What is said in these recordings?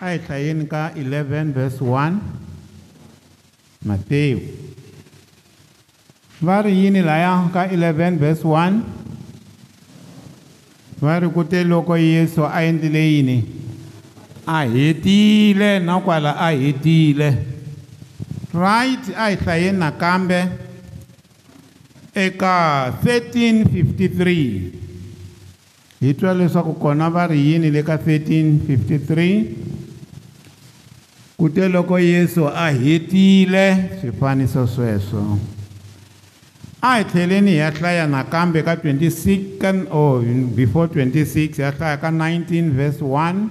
a hi hlayeni ka 11 vs 1 matewu va ri yini laya ka 11 vs 1 va ri ku te loko yesu a endlile yini a hetile na kwala a hetile right a hi hlayeni nakambe eka 1353 hi twa leswaku kona va ri yini le ka 1353 kute loko Yesu a hetile swifaniso sweswo a hi tlheleni hi ya hlaya nakambe ka 26 ka or before 26 hi ya hlaya ka 19 verse 1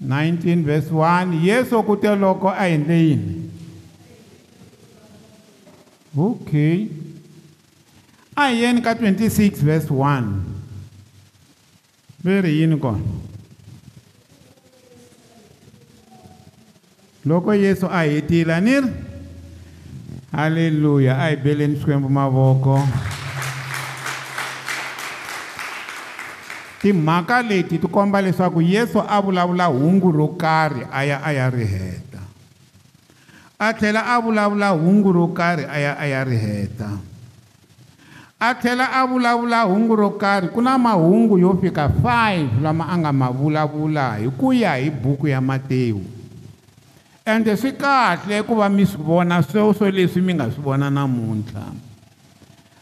19 verse 1 Yesu kute loko a endle yini okay a hi yeni ka 26 verse 1 ve ri yini kona loko yesu a hetile a ni ri halleluya a hi beleni swikwembu mavoko timhaka leti ti komba leswaku yesu a vulavula hungu ro karhi a ya a ya ri heta a tlhela a vulavula hungu ro karhi a ya a ya ri heta a tlhela a vulavula hungu ro karhi ku na mahungu yo fika 5 lama a nga ma vulavula hi ku ya hi buku ya matewu ende swi kahle ku va mi swi vona sweswo leswi mi nga swi vona namuntlha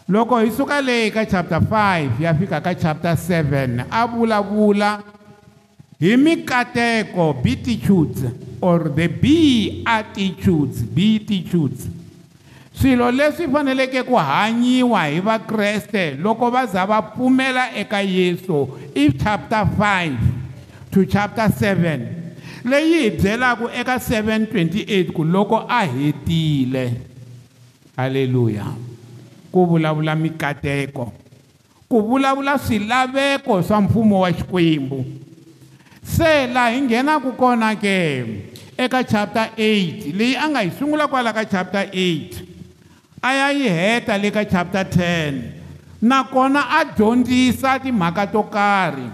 loko hi suka leyi ka chapter 5 ya fika ka chapter 7 a vulavula hi mikateko beatitudes or the beatitudes beatitudes swilo leswi faneleke ku hanyiwa hi vakreste loko va za va pfumela eka yesu i chapter 5 to chapter 7 leyi hi byelaka eka 728 ku loko a hetile haleluya ku vulavula mikateko ku vulavula swilaveko swa mfumo wa xikwembu se laha hi nghenaka kona ke eka chapter 8 leyi a nga hi sungula kwala ka chapter 8 a ya yi heta le ka chapter 10 nakona a dyondzisa timhaka to karhi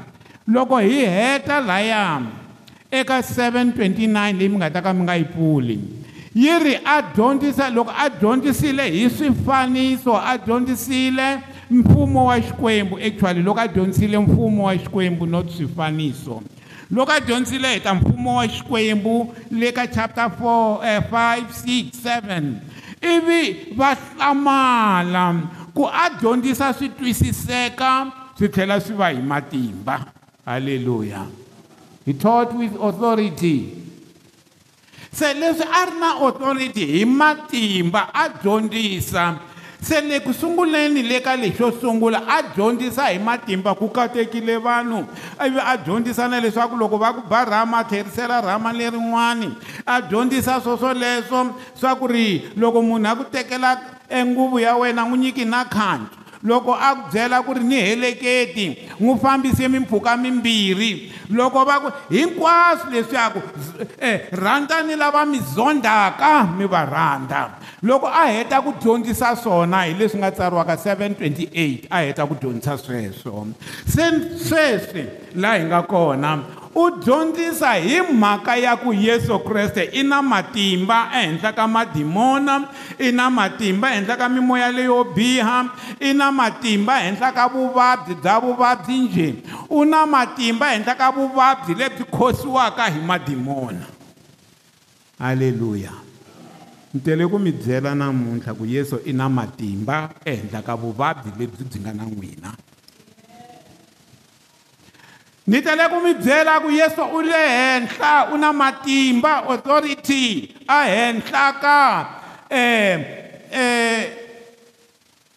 loko hi heta laya eka 729 leyi mi nga ta ka mi nga yi pfuli yi ri a dyondzisa loko a dyondzisile hi swifaniso a dyondzisile mfumo wa xikwembu actually loko a dyondzisile mfumo wa xikwembu not swifaniso loko a dyondzisile hi ta mfumo wa xikwembu le ka chapter 4 5 6 7 ivi va hlamala ku a dyondzisa swi twisiseka swi tlhela swi va hi matimba halleluya hi taught with authority se leswi a ri na authority hi matimba a dyondzisa se le ku sunguleni le ka lexo sungula a dyondzisa hi matimba ku katekile vanhu ivi a dyondzisa na leswaku loko va ku ba rhama tlherisela rhama lerin'wani a dyondzisa swoswoleswo swa ku ri loko munhu a ku tekela enguvu ya wena n'wi nyiki na khantu loko a ku byela ku ri ni heleketi n'wi fambise mimpfhuka mimbirhi loko va ku hinkwaswo leswiyaku um eh, rhandzani lava mi zondzaka mi va rhandza loko a heta ku dyondzisa swona hi leswi nga tsariwaka 728 a heta ku dyondzisa sweswo se sweswi laha hi nga kona u dyondzisa hi mhaka ya ku yesu kreste i na matimba ehenhla ka madimona i na matimba ehenhla ka mimoya leyo biha i na matimba ehenhla ka vuvabyi bya vuvabyi njhe u na matimba ehenhla ka vuvabyi lebyi khosiwaka hi madimona halleluya ni tele ku mi byela namuntlha ku yesu i na matimba ehenhla ka vuvabyi lebyi byi nga na n'wina ni tele ku mi byela ku yesu u le henhla u na matimba authority a henhla ka um um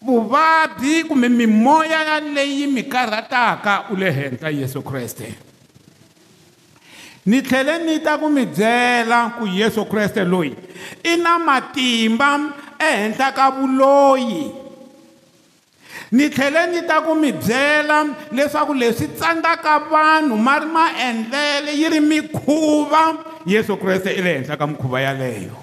vuvabyi kumbe mimoya leyi mi karhataka u le henhla yesu kreste ni tlhele ni ta ku mi byela ku yesu kreste loyi i na matimba ehenhla ka vuloyi ni tlhele ni ta ku mi byela leswaku leswi tsandzaka vanhu ma ri maendlele yi ri mikhuva yesu kreste i le henhla ka mikhuva yaleyo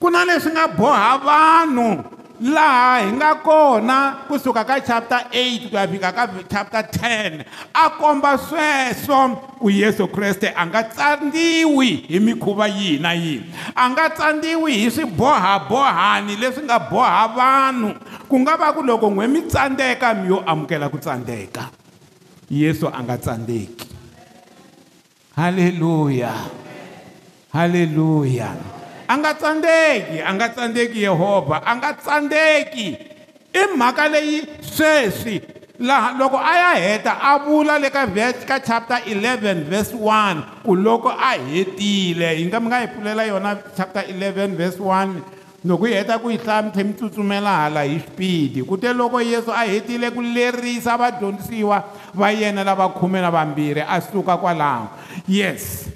ku na leswi nga boha vanhu laha hi nga kona kusuka ka chapter 8 ku ya fika ka chapter 10 a komba sweswo ku yesu kreste a nga tsandziwi hi mikhuva yihi na yihi a nga tsandziwi hi swibohabohani leswi nga boha vanhu ku nga va ku loko n'we mi tsandzeka mi yo amukela ku tsandzeka yesu a nga tsandzeki haleluya haleluya a nga tsandzeki a nga tsandzeki yehovha a nga tsandzeki i mhaka leyi sweswi laha loko a ya heta a vula le ka ka chapter 11 verse 1 ku loko a hetile hi nga mi nga yi pfulela yona chapter 11 verse 1 loko hi heta ku yi hlaya mi tlhe mi tsutsumela hala hi xipidi kute loko yesu a hetile ku lerisa vadyondzisiwa va yena lava khume na vambirhi a suka kwalaho yes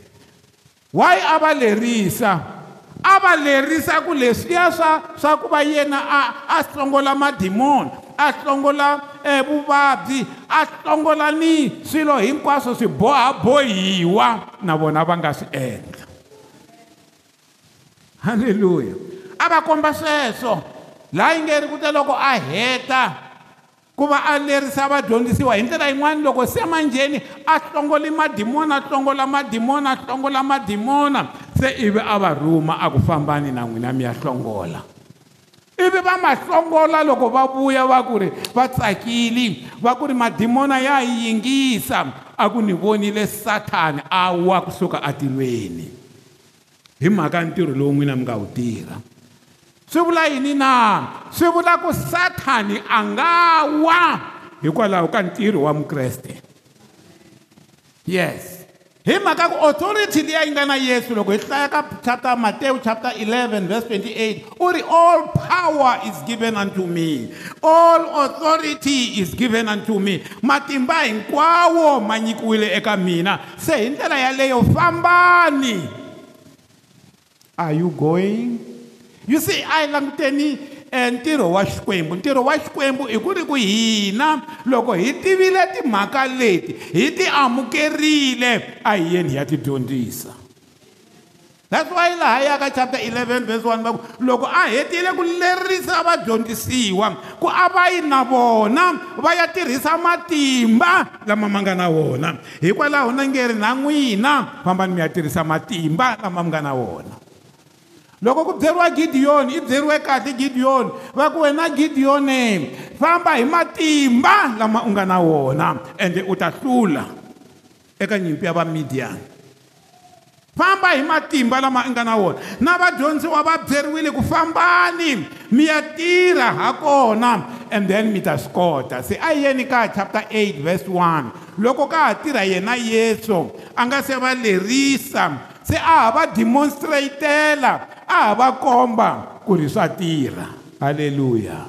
why a va lerisa a va lerisa ku leswiya swa swa ku va yena a a hlongola mademon a hlongola eh, vuvabyi a hlongola ni swilo hinkwaswo swi bohabohiwa na vona va nga swi endla halleluya a va komba sweswo laha yi nge ri ku te loko a heta ku va a lerisa vadyondzisiwa hi ndlela yin'wana loko se manjheni a hlongole madimona a hlongola madimona a hlongola madimona se ivi a va rhuma a ku fambani na n'wina mi ya hlongola ivi va ma hlongola loko va vuya va ku ri va tsakile va ku ri madimona ya yingisa a ku ni vonile sathana a wa kusuka atilweni hi mhaka ntirho lowu n'wina mi nga wu tirha swi vula yini na swi vula ku sathani a nga wa hikwalaho ka ntirho wa mukreste yes hi mhaka ku authority leyi a yi nga na yesu loko hi hlaya ka chapter matewu chapter 11 verse 28 u ri all power is given unto me all authority is given unto me matimba hinkwawo ma nyikiwile eka mina se hi ndlela yaleyo fambani are you going you see a hi languteni eh, ntirho wa xikwembu ntirho wa xikwembu i ku ri ku hina loko hi tivile timhaka leti hi ti amukerile a hi yeni hi ya ti dyondzisa that's why laha ya ka chapter 11 verse 1 va ku loko a hetile ku lerisa vadyondzisiwa ku a va yi na vona va ya tirhisa matimba lama ma nga na wona hikwalaho na ngeri na n'wina famba ni mi ya tirhisa matimba lama mi nga na wona loko ku byeriwa gidiyoni i byeriwe kahle gidiyoni va ku wena gidiyoni famba hi matimba lama u nga na wona ende u ta hlula eka nyimpi ya vamidiyani famba hi matimba lama i nga na wona na vadyondziwa va byeriwile ku fambani mi ya tirha ha kona and then mi ta swi kota se a yeni ka chapter 8 verse 1 loko ka ha tirha yena yesu a nga se va lerisa se a ha va demonstratela a ha va komba ku ri swa tirha halleluya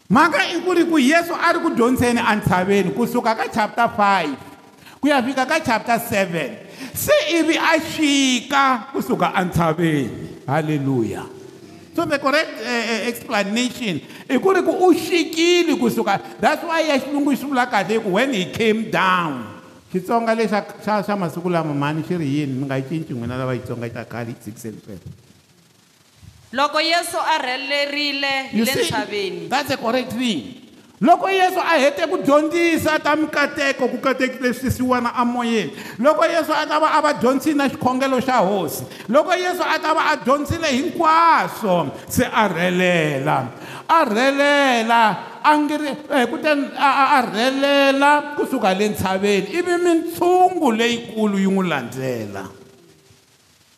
mhaka i ku ri ku yesu a ri ku dyondzeni entshaveni kusuka ka chapter 5 ku ya fika ka chapter 7 se ivi a fika kusuka entshaveni halleluya so the correct uh, explanation i ku ri ku u xikile kusuka that's why ya xilungu xi vula kahle hi ku when he came down xitsonga lexi xa masiku lama mhani xi ri yini ni nga cinci n'wina lava xitsonga xa khale six and fee loko yesu a rhelerile lentshaveni that's a correct thing loko yesu a hete ku dyondzisa ta mikateko ku katekile swisiwana amoyeni loko yesu a ta va a va dyondzile na xikhongelo xa hosi loko yesu a ta va a dyondzile hinkwaswo se a rhelela a rhelela a ngiri eh, kuteni a rhelela kusuka le ntshaveni ivi mintshungu leyikulu yi n'wi landzela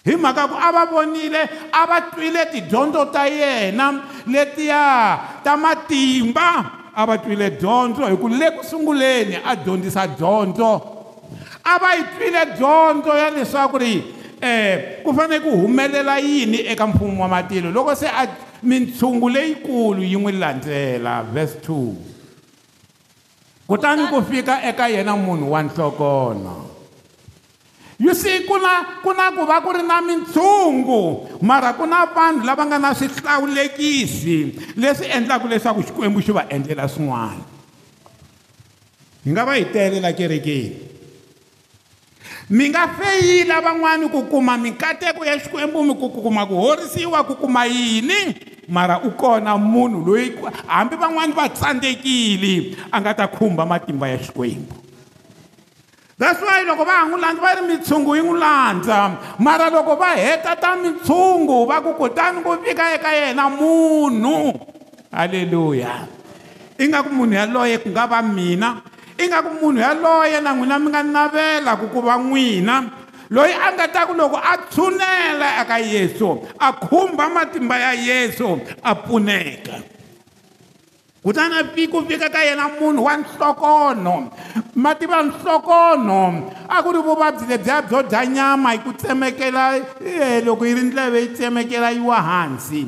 hi mhaka ku a va vonile a va twile tidyondzo ta yena letiya ta matimba a va twile dyondzo hi ku le ku sunguleni a dyondzisa dyondzo a va yi twile dyondzo ya leswaku ri um ku fanele ku humelela yini eka mfumo wa matilo loko se a mintshungu leyikulu yi n'wi landzela verse 2 kutani ku fika eka yena munhu wa nhlokona you see ku na ku na ku va ku ri na mintshungu mara ku na vanhu lava nga na swihlawulekisi leswi endlaka leswaku xikwembu xi va endlela swin'wana hi nga va hi tele la kerekeni mi nga feyila van'wani ku kuma minkateko ya xikwembu mi ku kuma ku horisiwa ku kuma yini mara u kona munhu loyi hambi van'wani va tsandzekile a nga ta khumba matimba ya xikwembu that's why loko va ha n'wi landza va ri mitshungu yi n'wi landza mara loko va heta ta mitshungu va ku kutani ku fika eka yena munhu halleluya ingaku munhu yaloye ku nga va mina ingaku munhu yaloye na n'wina mi nga navela ku ku va n'wina loyi a nga ta ku loko a tshunela eka yesu a khumba matimba ya yesu a pfuneka kutani a fi ku fika ka yena munhu wa nhlokono mativa nhlokono a ku ri vuvabyi lebyiya byo dya nyama hi ku tsemekela eh, loko yi ri ndleve yi tsemekela yiwa hansi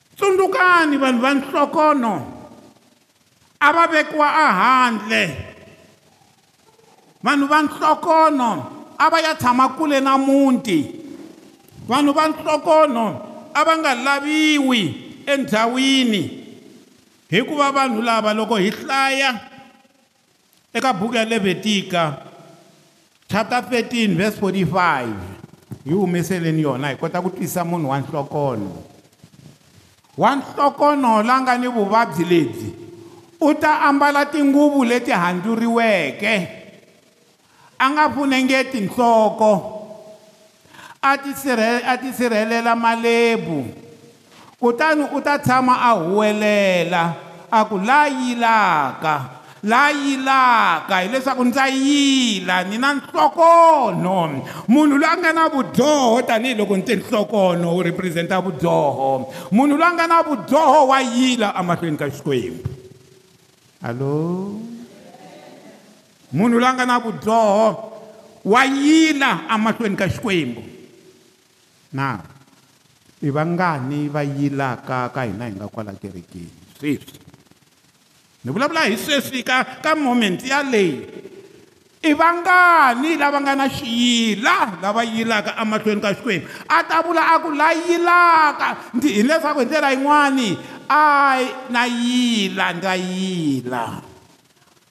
tsundzukani vanhu va nhlokono a va vekiwa ahandle vanhu va nhlokono a va ya tshama kule na muti vanhu va nhlokono a va nga laviwi endhawini hikuva vanhu lava loko hi hlaya eka buku ya levetika chapter 13 verse 45 yi humeseleni yona hi kota ku twisa munhu wa nhlokono wa nhlokono la nga ni vuvabyi lebyi u ta ambala tinguvu leti handzuriweke a nga pfunengeti nhloko a tisirhelela malebvu kutani u ta tshama a huwelela a ku la yilaka layilaka hileswaku ndza yila ni na nhlokono munhu loyi a nga na vudyoho tanihiloko ni tinhlokono wu represent-a vudyoho munhu loyi a nga na vudyoho wa yila emahlweni ka xikwembu allo munhu loyi a nga na vudyoho wa yila emahlweni ka xikwembu na i vangani va yilaka ka hina hi nga kwala kerekeni sweswi ni vulavula hi sweswi ka ka momenti yaleyi i e vangani lava nga na xiyila lava yilaka emahlweni ka xikwembu a ta vula a ku la yilaka hileswaku hi ndlela yin'wani a na yila ndza yila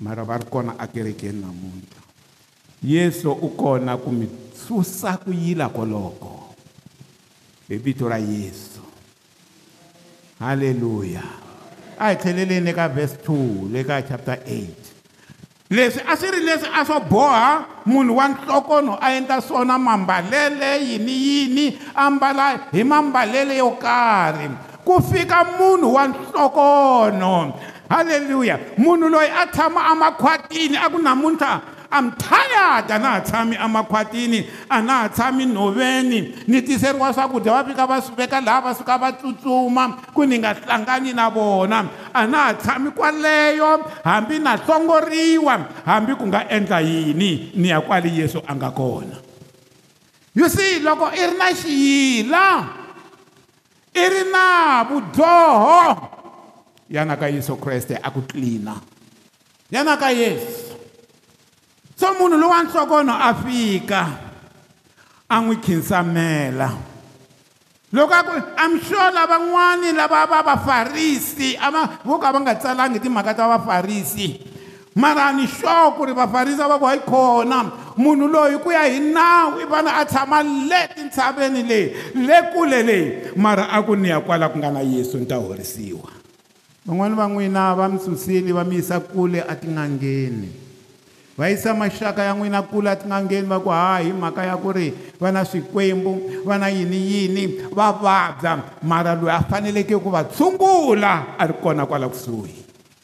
mara va ri kona akerekeni namuntlha yesu u kona ku mi susa ku yila koloko hi vito ra yesu haleluya a hi tlheleleni eka verse 2 le ka chapter 8 leswi a swi ri leswi a swo boha munhu wa nhlokono a endla swona mambalele yini yini a mbala hi mambalele yo karhi ku fika munhu wa nhlokono haleluya munhu loyi a tshama amakhwatini a ku namuntlha I'm tired a na ha tshami amakhwatini a na ha tshami nhoveni ni tiseriwa swakudya va fika va swi veka laha va suka va tsutsuma ku ni nga hlangani na vona a na ha tshami kwaleyo hambi na hlongoriwa hambi ku nga endla yini ni ya kwale yesu a nga kona you see loko i ri na xiyila i ri na vudyoho yana ka yesu kreste a ku tlilina yana ka yesu so munhu lowa nhlokono a fika a n'wi khinsamela loko a ku i'm sure lavan'wani lava va vafarisi a va vo ka va nga tsalangi timhaka ta vafarisi mara ni sure ku ri vafarisi a va ku hayi kona munhu loyi ku ya hi nawu i fane a tshama le tintshaveni leyi le kule leyi mara a ku ni ya kwala ku nga na yesu ni ta horisiwa van'wani va n'wina va mi susile va mi yisa kule a tin'angeni va yisa maxaka ya n'wina kula tin'angeni va ku ha hi mhaka ya ku ri va na swikwembu va na yiniyini va vabya mara loyi a faneleke ku va tshungula a ri kona kwala kusuhi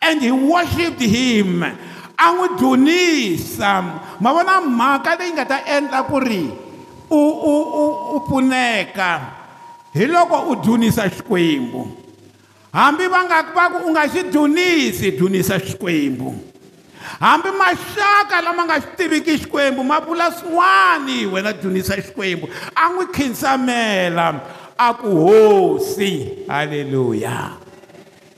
and he worshipped him a n'wi dzunisa ma vona mhaka leyi nga ta endla ku ri u u u u pfuneka hi loko u dzunisa xikwembu hambi va nga va ku u nga xi dzunisi dzunisa xikwembu hambi maxaka lama nga xi tiviki xikwembu ma vula swin'wani wena dzunisa xikwembu a n'wi khinsamela a ku hosi halleluya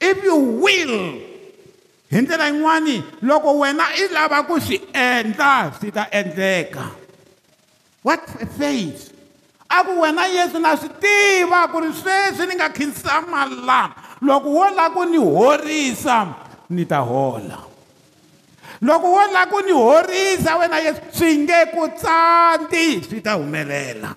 if you will hi ndlela yin'wani loko wena i lava ku swi endla swi ta endleka what a faith a ku wena yesu na swi tiva ku ri sweswi ni nga khinsama la loko wo lava ku ni horisa ni ta hola loko wo lava ku ni horisa wena yesu swi nge ku tsandzi swi ta humelela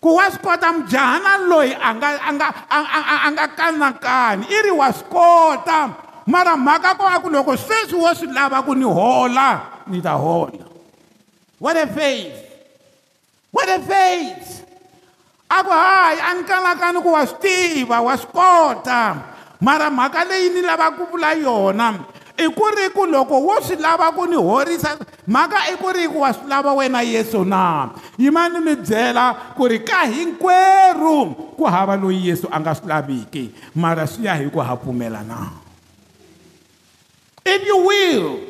ku wa swi kota mujahana loyi a nga a nga a nga kanakani i ri wa swi kota mara mhaka ko va ku loko sweswi wo swi lava ku ni hola ni ta hola what a faith what a faith a ku hayi a ni kanakani ku wa swi tiva wa swi kota mara mhaka leyi ni lavaka ku vula yona i ku ri ku loko wo swi lava ku ni horisa mhaka i ku ri ku wa swi lava wena yesu na yimani mi byela ku ri ka hinkwerhu ku hava loyi yesu a nga swi laviki mara swi ya hi ku ha pfumela na if you will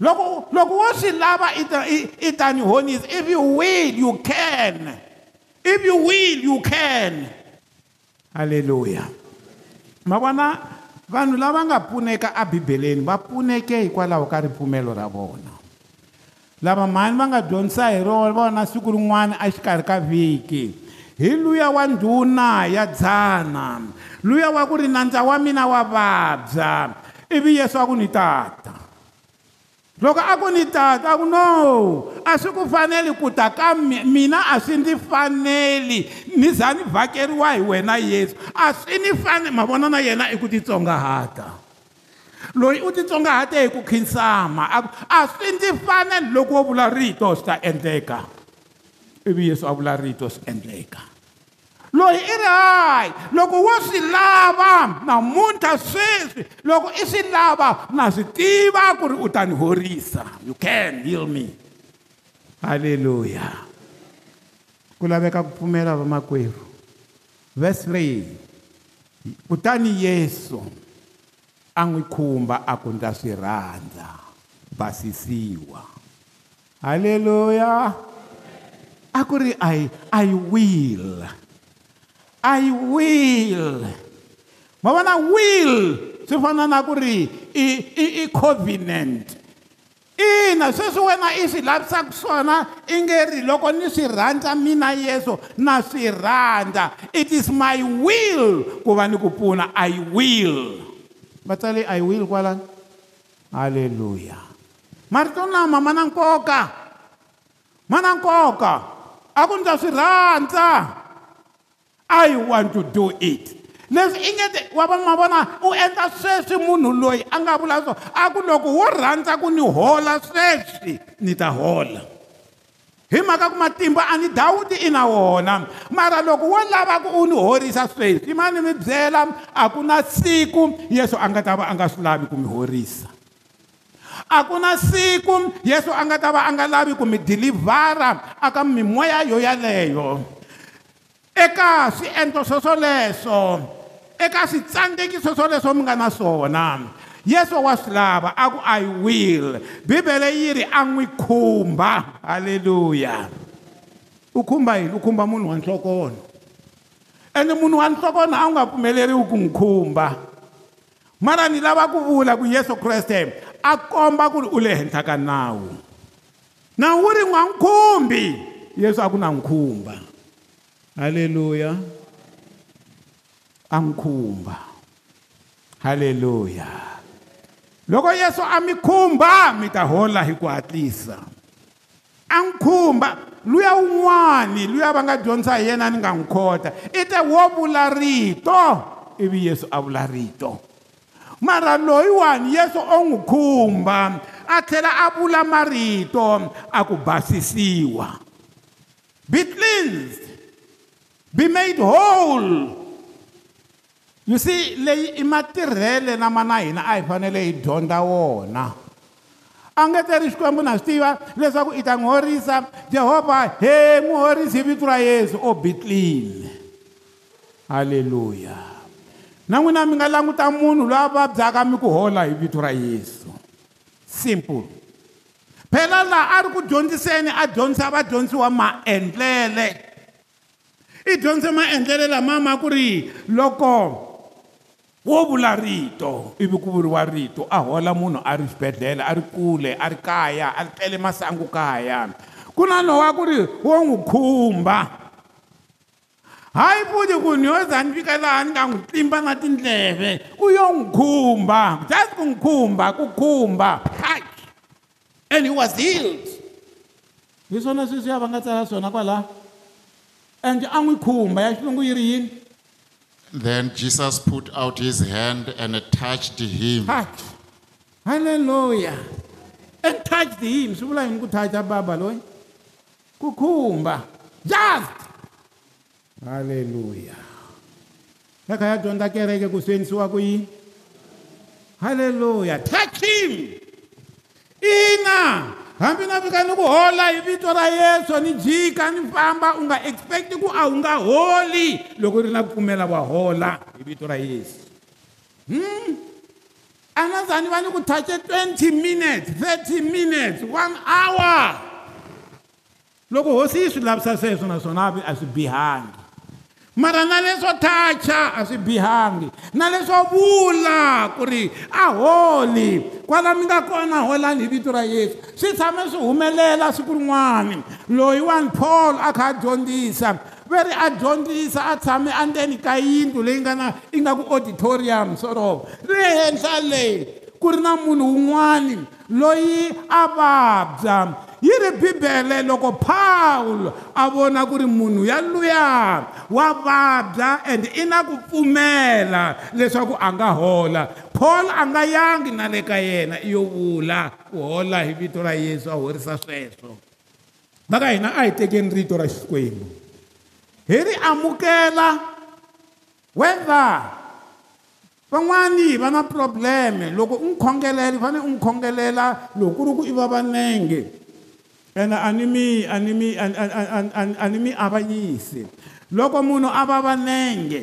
loko loko wo swi lava i ta ni honisa if you will you can if you will you can halleluya ma vona vanhu lava nga pfuneka abibeleni va pfuneke hikwalaho ka ripfumelo ra vona lava mhani va nga dyondzisa hi rona vona siku rin'wana exikarhi ka vhiki hi luya wa ndhuna ya dzana luya wa ku ri nandza wa mina wa vabya ivi yesu a ku ni tata loko a ku ni tata a ku no a swi ku faneli ku ta ka mina a swi ndzi faneli ni za ni vhakeriwa hi wena yesu a swi ni faneli mavona na yena i ku titsongahata loyi u titsongahate hi ku khinsama a swi ndzi faneli loko wo vula rito swi ta endleka ivi yesu a vula rito swi endleka loyi i ri hayi loko wo swi lava namuntlha sweswi loko i swi lava na swi tiva ku ri u ta ni horisa you can heal me halleluya ku laveka ku pfumela vamakwerhu verse 3 kutani yesu a n'wi khumba a ku ndza swi rhandza basisiwa halleluya a ku ri i i will i will ma vona will swi fana na ku ri i i i covenant ina sweswi wena i swi lavisaka swona i nge ri loko ni swi rhandza mina yesu na swi rhandza it is my will ku va ni ku pfuna i will va tsale i will kwalani halleluya marito lama ma na nkoka ma na nkoka a ku ni ta swi rhandza i want to do it leswi i nge te wa vamavona u endla sweswi munhu loyi a nga vula swo a ku loko wo rhandza ku ni hola sweswi ni ta hola hi mhaka ku matimba a ni dawudi i na wona mara loko wo lava ku u ni horisa sweswi ma ni mi byela a ku na siku yesu a nga ta va a nga swi lavi ku mi horisa a ku na siku yesu a nga ta va a nga lavi ku mi dilivhara aka mimoya yo yaleyo eka swiendlo swoswoleswo eka switsandzekiswo swoleswo mi nga na swona yesu wa swi lava a ku i will bibele yi ri a n'wi khumba halleluya u khumba yini u khumba munhu wa nhlokonho ene munhu wa nhlokonho a wu nga pfumeleriwi ku n'wi khumba mara ni lava ku vula ku yesu kreste a komba ku ri u le henhla ka nawu nawu wu ri n'wankhumbi yesu a ku na n'wi khumba Hallelujah. Angikhumba. Hallelujah. Loko Yesu amikhumba mi ta hola hi ku hatlisa. Angikhumba luya un'wani luya va nga dyondza hi yena ni nga n'wi khota i te wo vula rito ivi yesu a vula rito mara loyiwani yesu o n'wi khumba a tlhela a vula marito a ku basisiwa be cleansed be made whole you see leyi i matirhele lama na hina a hi fanele hi dyondza wona a nge teri xikwembu na swi tiva leswaku i ta n'wi horisa jehovha he n'wi horisi hi vito ra yesu o bitlile halleluya na n'wina mi nga languta munhu loyi a vabyaka mi ku hola hi vito ra yesu simple phela laha a ri ku dyondziseni a dyondzisa vadyondziwa maendlele i dyondze maendlelo lama ma ku ri loko wo vula rito ivi ku vuriwa rito a hola munhu a ri xibedhlele a ri kule a ri kaya a ri tele masangu kaya ku na lowa ku ri wo n'wi khumba hayi futi ku ni yo za ni fika laha ni nga n'wi tlimba na tindleve u yo n'wi khumba just ku n'wi khumba ku khumba and he was healed hi swona sweswiya va nga tsala swona kwalaha and ya xilungu yini Then Jesus put out his hand and touched him. touch halleluya and touched him swi vula yini ku toucha baba loyi ku khumba just halleluya ya kha ya dyondza kereke ku swi ku yini halleluya touch him ina hambi na fika ni ku hola hi vito ra yesu ni jika ni famba u nga expect ku a wu nga holi loko ri na ku pfumela wa hola hi vito ra yesu hmm? a na za ni va ni ku thache 20 minutes 30 minutes one hour loko hosi yi swi lavisa sweswo naswona a swi bihangi mara na leswo thacha a swi bihangi na leswo vula ku ri a holi kwala mi nga kona holani hi vito ra yesu swi tshame swi humelela siku rin'wani loyiwani paul a kha a dyondzisa ve ri a dyondzisa a tshame andzeni ka yindlu leyi nga na yi nga ku auditorium sorovo ri henhla leyi ku ri na munhu wun'wani loyi a vabya yi ri bibele loko pawulo a vona ku ri munhu yaluya wa vabya and i na ku pfumela leswaku a nga hola paul a nga yangi na le ka yena i yo vula ku hola hi vito ra yesu a horisa sweswo va ka hina a hi tekeni rito ra xikwembu hi ri amukela whether van'wani va na problem loko u n'wi khongelela i fanele u n'wi khongelela loko ku ri ku i va vanenge and animi animi animi avanyisi loko munhu a va vanenge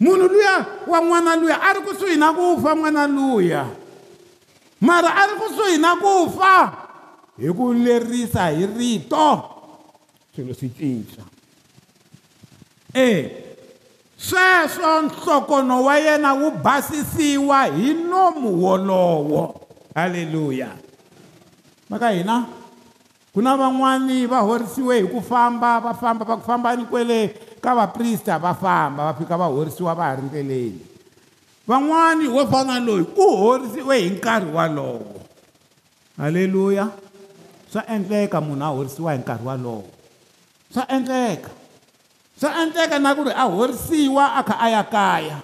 munhu luya wa n'wana luya a ri kusuhi na ku fa n'wana luya mara a ri kusuhi na ku fa hi ku lerisa hi rito swilo swi cinca e sweswo nhlokono wa yena wu basisiwa hi nomu wolowo halleluya maka hina ku na van'wani va horisiwe hi ku famba va famba va ku fambani kwele ka vaprista va famba va fika va horisiwa va ha ri ndleleni van'wani wo fana loyi ku horisiwe hi nkarhi walowo halleluya swa endleka munhu a horisiwa hi nkarhi walowo swa endleka swa endleka na ku ri a horisiwa a kha a ya kaya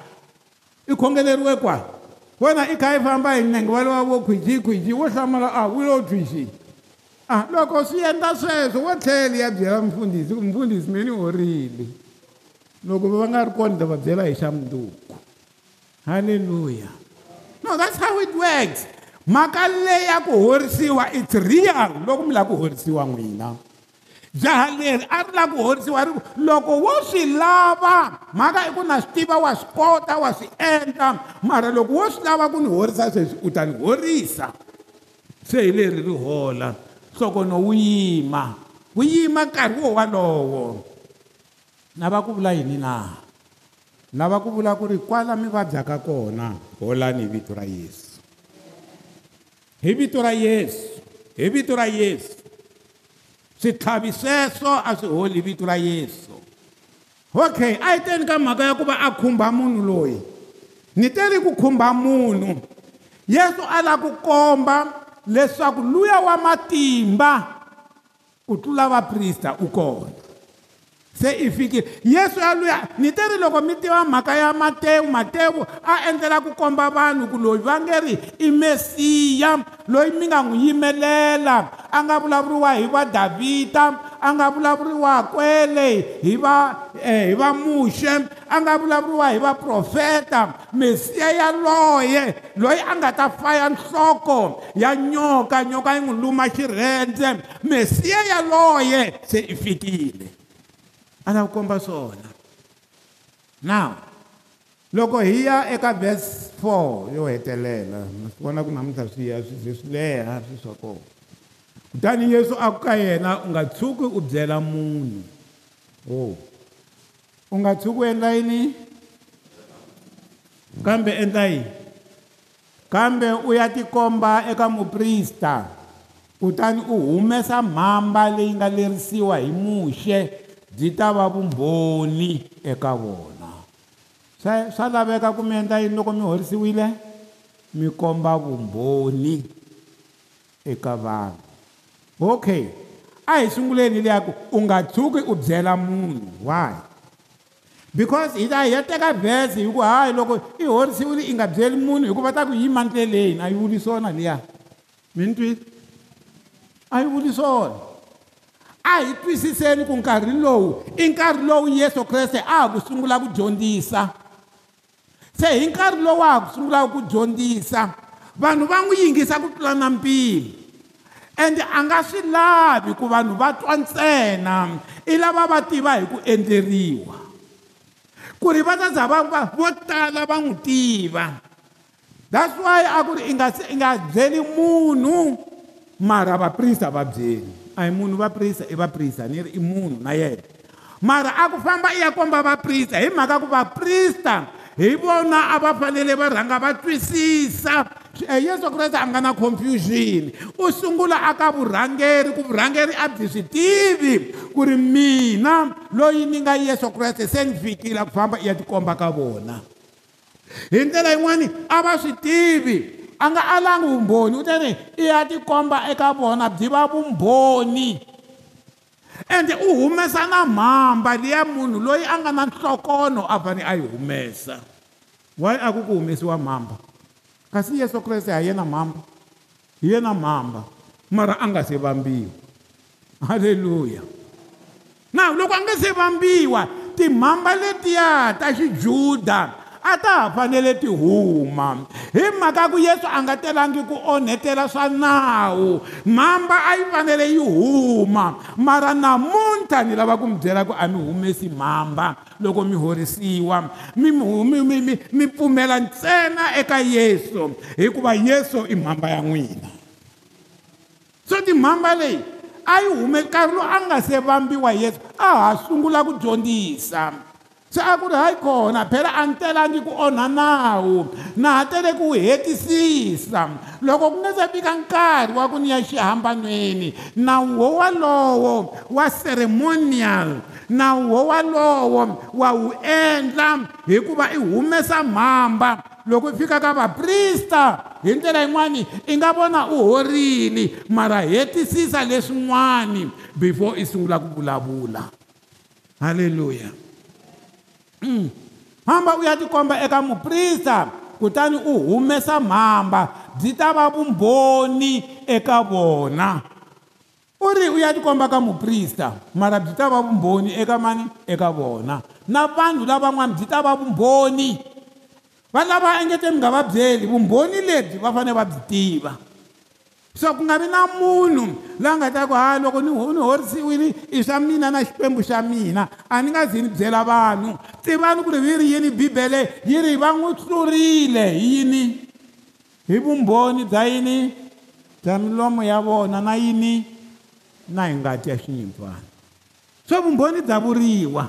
i khongeleriwe kwala wena i kha yi famba hi nenge va lowa vo khwijikhwiji wo hlamula a ah, wu lo twixi a ah, loko swi endla sweswo wo tlhele ya byela mfundhisi ku mfundhisi me ni horile loko va nga ri kona ni ta va byela hi xa mundzuku halleluya no that's how it works mhaka leyi ya ku horisiwa it's real loko mi lava ku horisiwa n'wina jaha leri a ri lava ku horisiwa ri ku loko wo swi lava mhaka i ku na swi tiva wa swi kota wa swi endla mara loko wo swi lava ku ni horisa sweswi u ta ni horisa se hi leri ri hola nhlokono wu yima wu yima nkarhi wo walowo na va ku vula yini laha lava ku vula ku ri kwala mi vabyaka kona holani hi vito ra yesu hi vito ra yesu hi vito ra yesu switlhavi sweswo a swi holi hi vito ra yesu okay a yi teni ka mhaka ya ku va a khumba munhu loyi ni teli ku khumba munhu yesu a lava ku komba leswaku luya wa matimba ku tlula vaprista u kona se i fikile yesu yaluya ni te ri loko mi tiva mhaka ya matewu matewu a endlela ku komba vanhu ku loyi va nge ri i mesiya loyi mi nga n'wi yimelela a nga vulavuriwa hi vadavhida a nga vulavuriwa kwele hi va eh, hi va muxe a nga vulavuriwa hi vaprofeta mesiya yaloye loyi a nga ta faya nhloko ya nyoka nyoka yi n'wi luma xirhendze mesiya yaloye se i fikile a ta ku komba swona now loko hi ya eka verse 4 yo hetelela na swi vona ku namuntlha swi ya swi ze swi leha swi swa kona kutani yesu a ku ka yena u nga tshuki u byela munhu o u nga tshuki u endla yini kambe endla yini kambe u ya tikomba eka muprista kutani u humesa mhamba leyi nga lerisiwa hi muxe byi ta va vumbhoni eka vona swa swa laveka ku mi endla yini loko mi horisiwile mi komba vumbhoni eka vanhu okay a hi sunguleni leya ku u nga tshuki u byela munhu why because hi ta hi ya teka vhesi hi ku hayi loko i horisiwile i nga byeli munhu hikuva ta ku yima ndleleni a yi vuli swona liya mi ni twile a yi vuli swona a hi twisiseni ku nkarhi lowu i nkarhi lowu yesu kreste a ha ku sungula ku dyondzisa se hi nkarhi lowu a ha ku sungulaka ku dyondzisa vanhu va n'wi yingisa ku tlula na mpimo ende a nga swi lavi ku vanhu va twa ntsena i lava va tiva hi ku endleriwa ku ri va ta za va va vo tala va n'wi tiva that's why a ku ri i nga i nga byeli munhu mara vaprista va byeli ai munhu vaprista i vaprista niri i munhu na yena mara aku famba iya komba vaprista hi mhaka ku vaprista hi vona a va fanele va rhanga va twisisa eh, yesu kreste a nga na confusion u sungula aka vurhangeri ku vurhangeri a byi swi tivi ku ri mina loyi ni nga yesu kreste se ni fikile ku famba i ya tikomba ka vona hi ndlela yin'wani a va swi tivi a nga alangi vumbhoni u ta ri i ya tikomba eka vona byi va vumbhoni ende u humesa na mhamba liya munhu loyi a nga na nhlokono a fane a yi humesa wayi a ku ku humesiwa mhamba kasi yesu kreste ha yena mhamba hi yena mhamba mara a nga se vambiwa halleluya na loko a nga se vambiwa timhamba letiya ta xijuda a ta ha fanele ti huma hi mhaka ku yesu a nga telangi ku onhetela swa nawu mhamba a yi fanele yi huma mara namuntlha ni lava ku mi byela ku a mi humesi mhamba loko mi horisiwa mi mi mi mi mi pfumela ntsena eka yesu hikuva yesu i mhamba ya n'wina so timhamba leyi a yi hume nkarhi lowu a nga se vambiwa yesu a ha sungula ku dyondzisa se a ku ri hayi kona phela a ni telangi ku onha nawu na ha tele ku wu hetisisa loko ku nga se fika nkarhi wa ku ni ya xihambanweni nawu wo walowo wa ceremonial nawu wo walowo wa wu endla hikuva i humesa mhamba loko i fika ka vaprista hi ndlela yin'wani i nga vona u horile mara hetisisa leswin'wani before i sungula ku vulavula halleluya hamba u ya tikomba eka muprista kutani u humesa mhamba byi ta va vumbhoni eka vona u ri u ya tikomba ka muprista mara byi ta va vumbhoni eka mani eka vona na vanhu lavan'wana byi ta va vumbhoni va lava engete mi nga va byeli vumbhoni lebyi va fanele va byi tiva so ku nga vi na munhu loyi a nga ta ku ha loko ni ni horisiwile i swa mina na xikwembu xa mina a ni nga zi ni byela vanhu tivani ku ri hi ri yini bibele yi ri va n'wi hlurile hi yini hi vumbhoni bya yini bya milomo ya vona na yini na hi ngati ya xinyimpfana swo vumbhoni bya vuriwa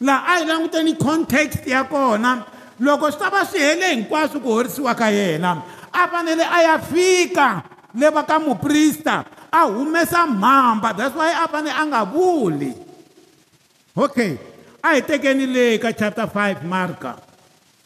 laha a hi languteni context ya kona loko swi ta va swi hele hinkwaswo ku horisiwa ka yena a fanele a ya fika levaka muprista a humesa mhamba that's why a fanele a nga vuli okay a hi tekeni le ka chapter 5 marka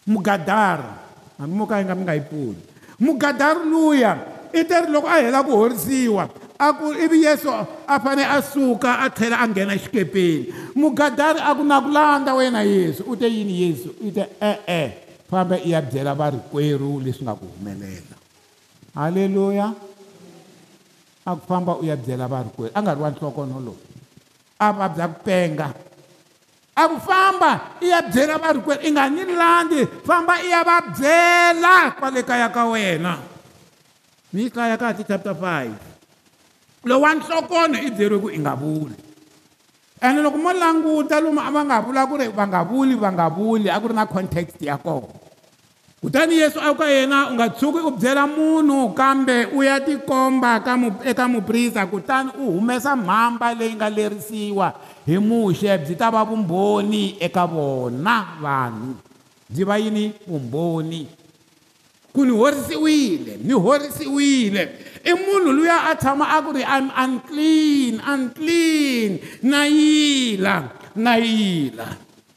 mugadara hambi mo ka yi nga mi nga yi pfuli mugadaru luya i te ri loko a hela ku horisiwa a ku ivi yesu a fane a suka a tlhela a nghena xikepeni mugadari a ku na ku landza wena yesu u te yini yesu i te e-e fambe i ya byela varikwerhu leswi nga ku humelela halleluya akufamba uya byela va rikwerhu a nga ri wa nhlokonolowu a va bya ku penga a ku famba i ya byela va rikwerhu i nga ni landi famba i ya va byela kwale kaya ka wena mi yi kaya kahati chapter 5 lowu wa nhlokono i byeriwe ku i nga vuli ende loko mo languta lomu a va nga vula ku ri va nga vuli va nga vuli a ku ri na context ya kona kutani yesu a ku ka yena u nga tshuki u byela munhu kambe u ya tikomba ka mu, eka muprista kutani u humesa mhamba leyi nga lerisiwa hi muxe byi ta va vumbhoni eka vona vanhu byi va yini vumbhoni ku ni horisiwile ni horisiwile i munhu luya a tshama a ku ri i'm unclean unclean na yila na yila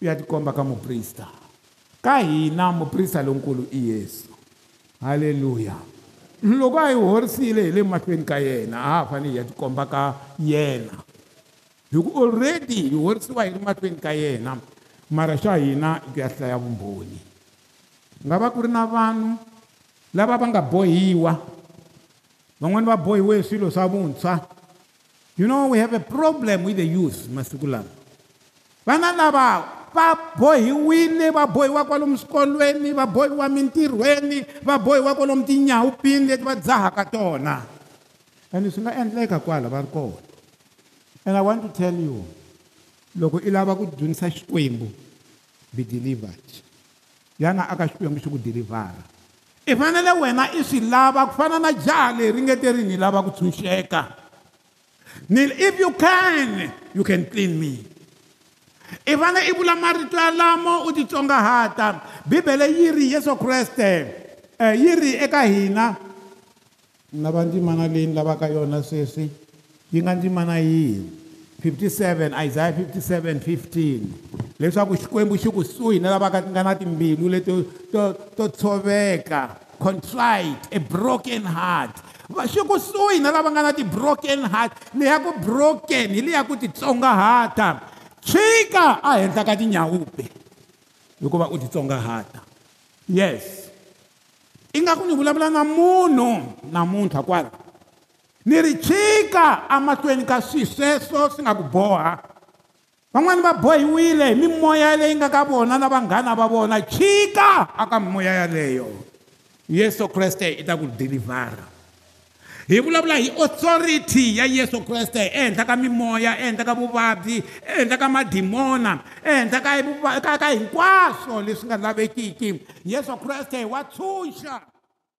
u ya tikomba ka muprista ka hina muprista lonkulu i yesu halleluya loko a hi horisile hi le mahlweni ka yena a ha fanele hi ya tikomba ka yena hiku already hi horisiwa hi ri matweni ka yena mara xa hina ya hlaya vumbhoni nga va ku ri na vanhu lava va nga bohiwa van'wani va bohiwe swilo swa vuntshwa you know we have a problem with the youth masiku lama vana lava va bohiwile va bohiwa kwalomu swikolweni va bohiwa mintirhweni va bohiwa kwalomu tinyawupini leti va dzahaka tona ande swi nga endleka kwala va ri kona And I want to tell you, loko i lava ku dzunisa xikwembu be delivered yana aka xikwembu xi ku dilivhara i fanele wena i swi lava ku fana na jaha leri ngete ri ni lava ku tshunxeka ni if you can you can clean me i fane i vula marito yalamo u titsongahata bibele yi ri yesu kreste eh, yi ri eka hina na va ndzimana leyi ni lavaka yona sweswi yi nga ndzimana yini 57 isaya 57 15 leswaku xikwembu xi kusuhi na lavaka nga na timbilu leti to, to tshoveka contrite a broken heart xi kusuhi na lava nga na ti-broken heart leya ku broken hi leya ku titsongahata tshika a henhla ka tinyawupe hikuva u titsongahata yes i nga ku ni vulavula na munhu namuntlha kwala ni ri chika amahlweni ka swilo sweswo swi nga ku boha van'wani va bohiwile hi mimoya leyi nga ka vona na vanghana va vona chika aka mimoya yaleyo yesu kreste i ta ku dilivhara hi vulavula hi authority ya yesu kreste ehenhla ka mimoya ehenhla ka vuvabyi ehenhla ka madimona ehenhla ka ka hinkwaswo leswi nga lavekiki yesu kreste wa tshunxa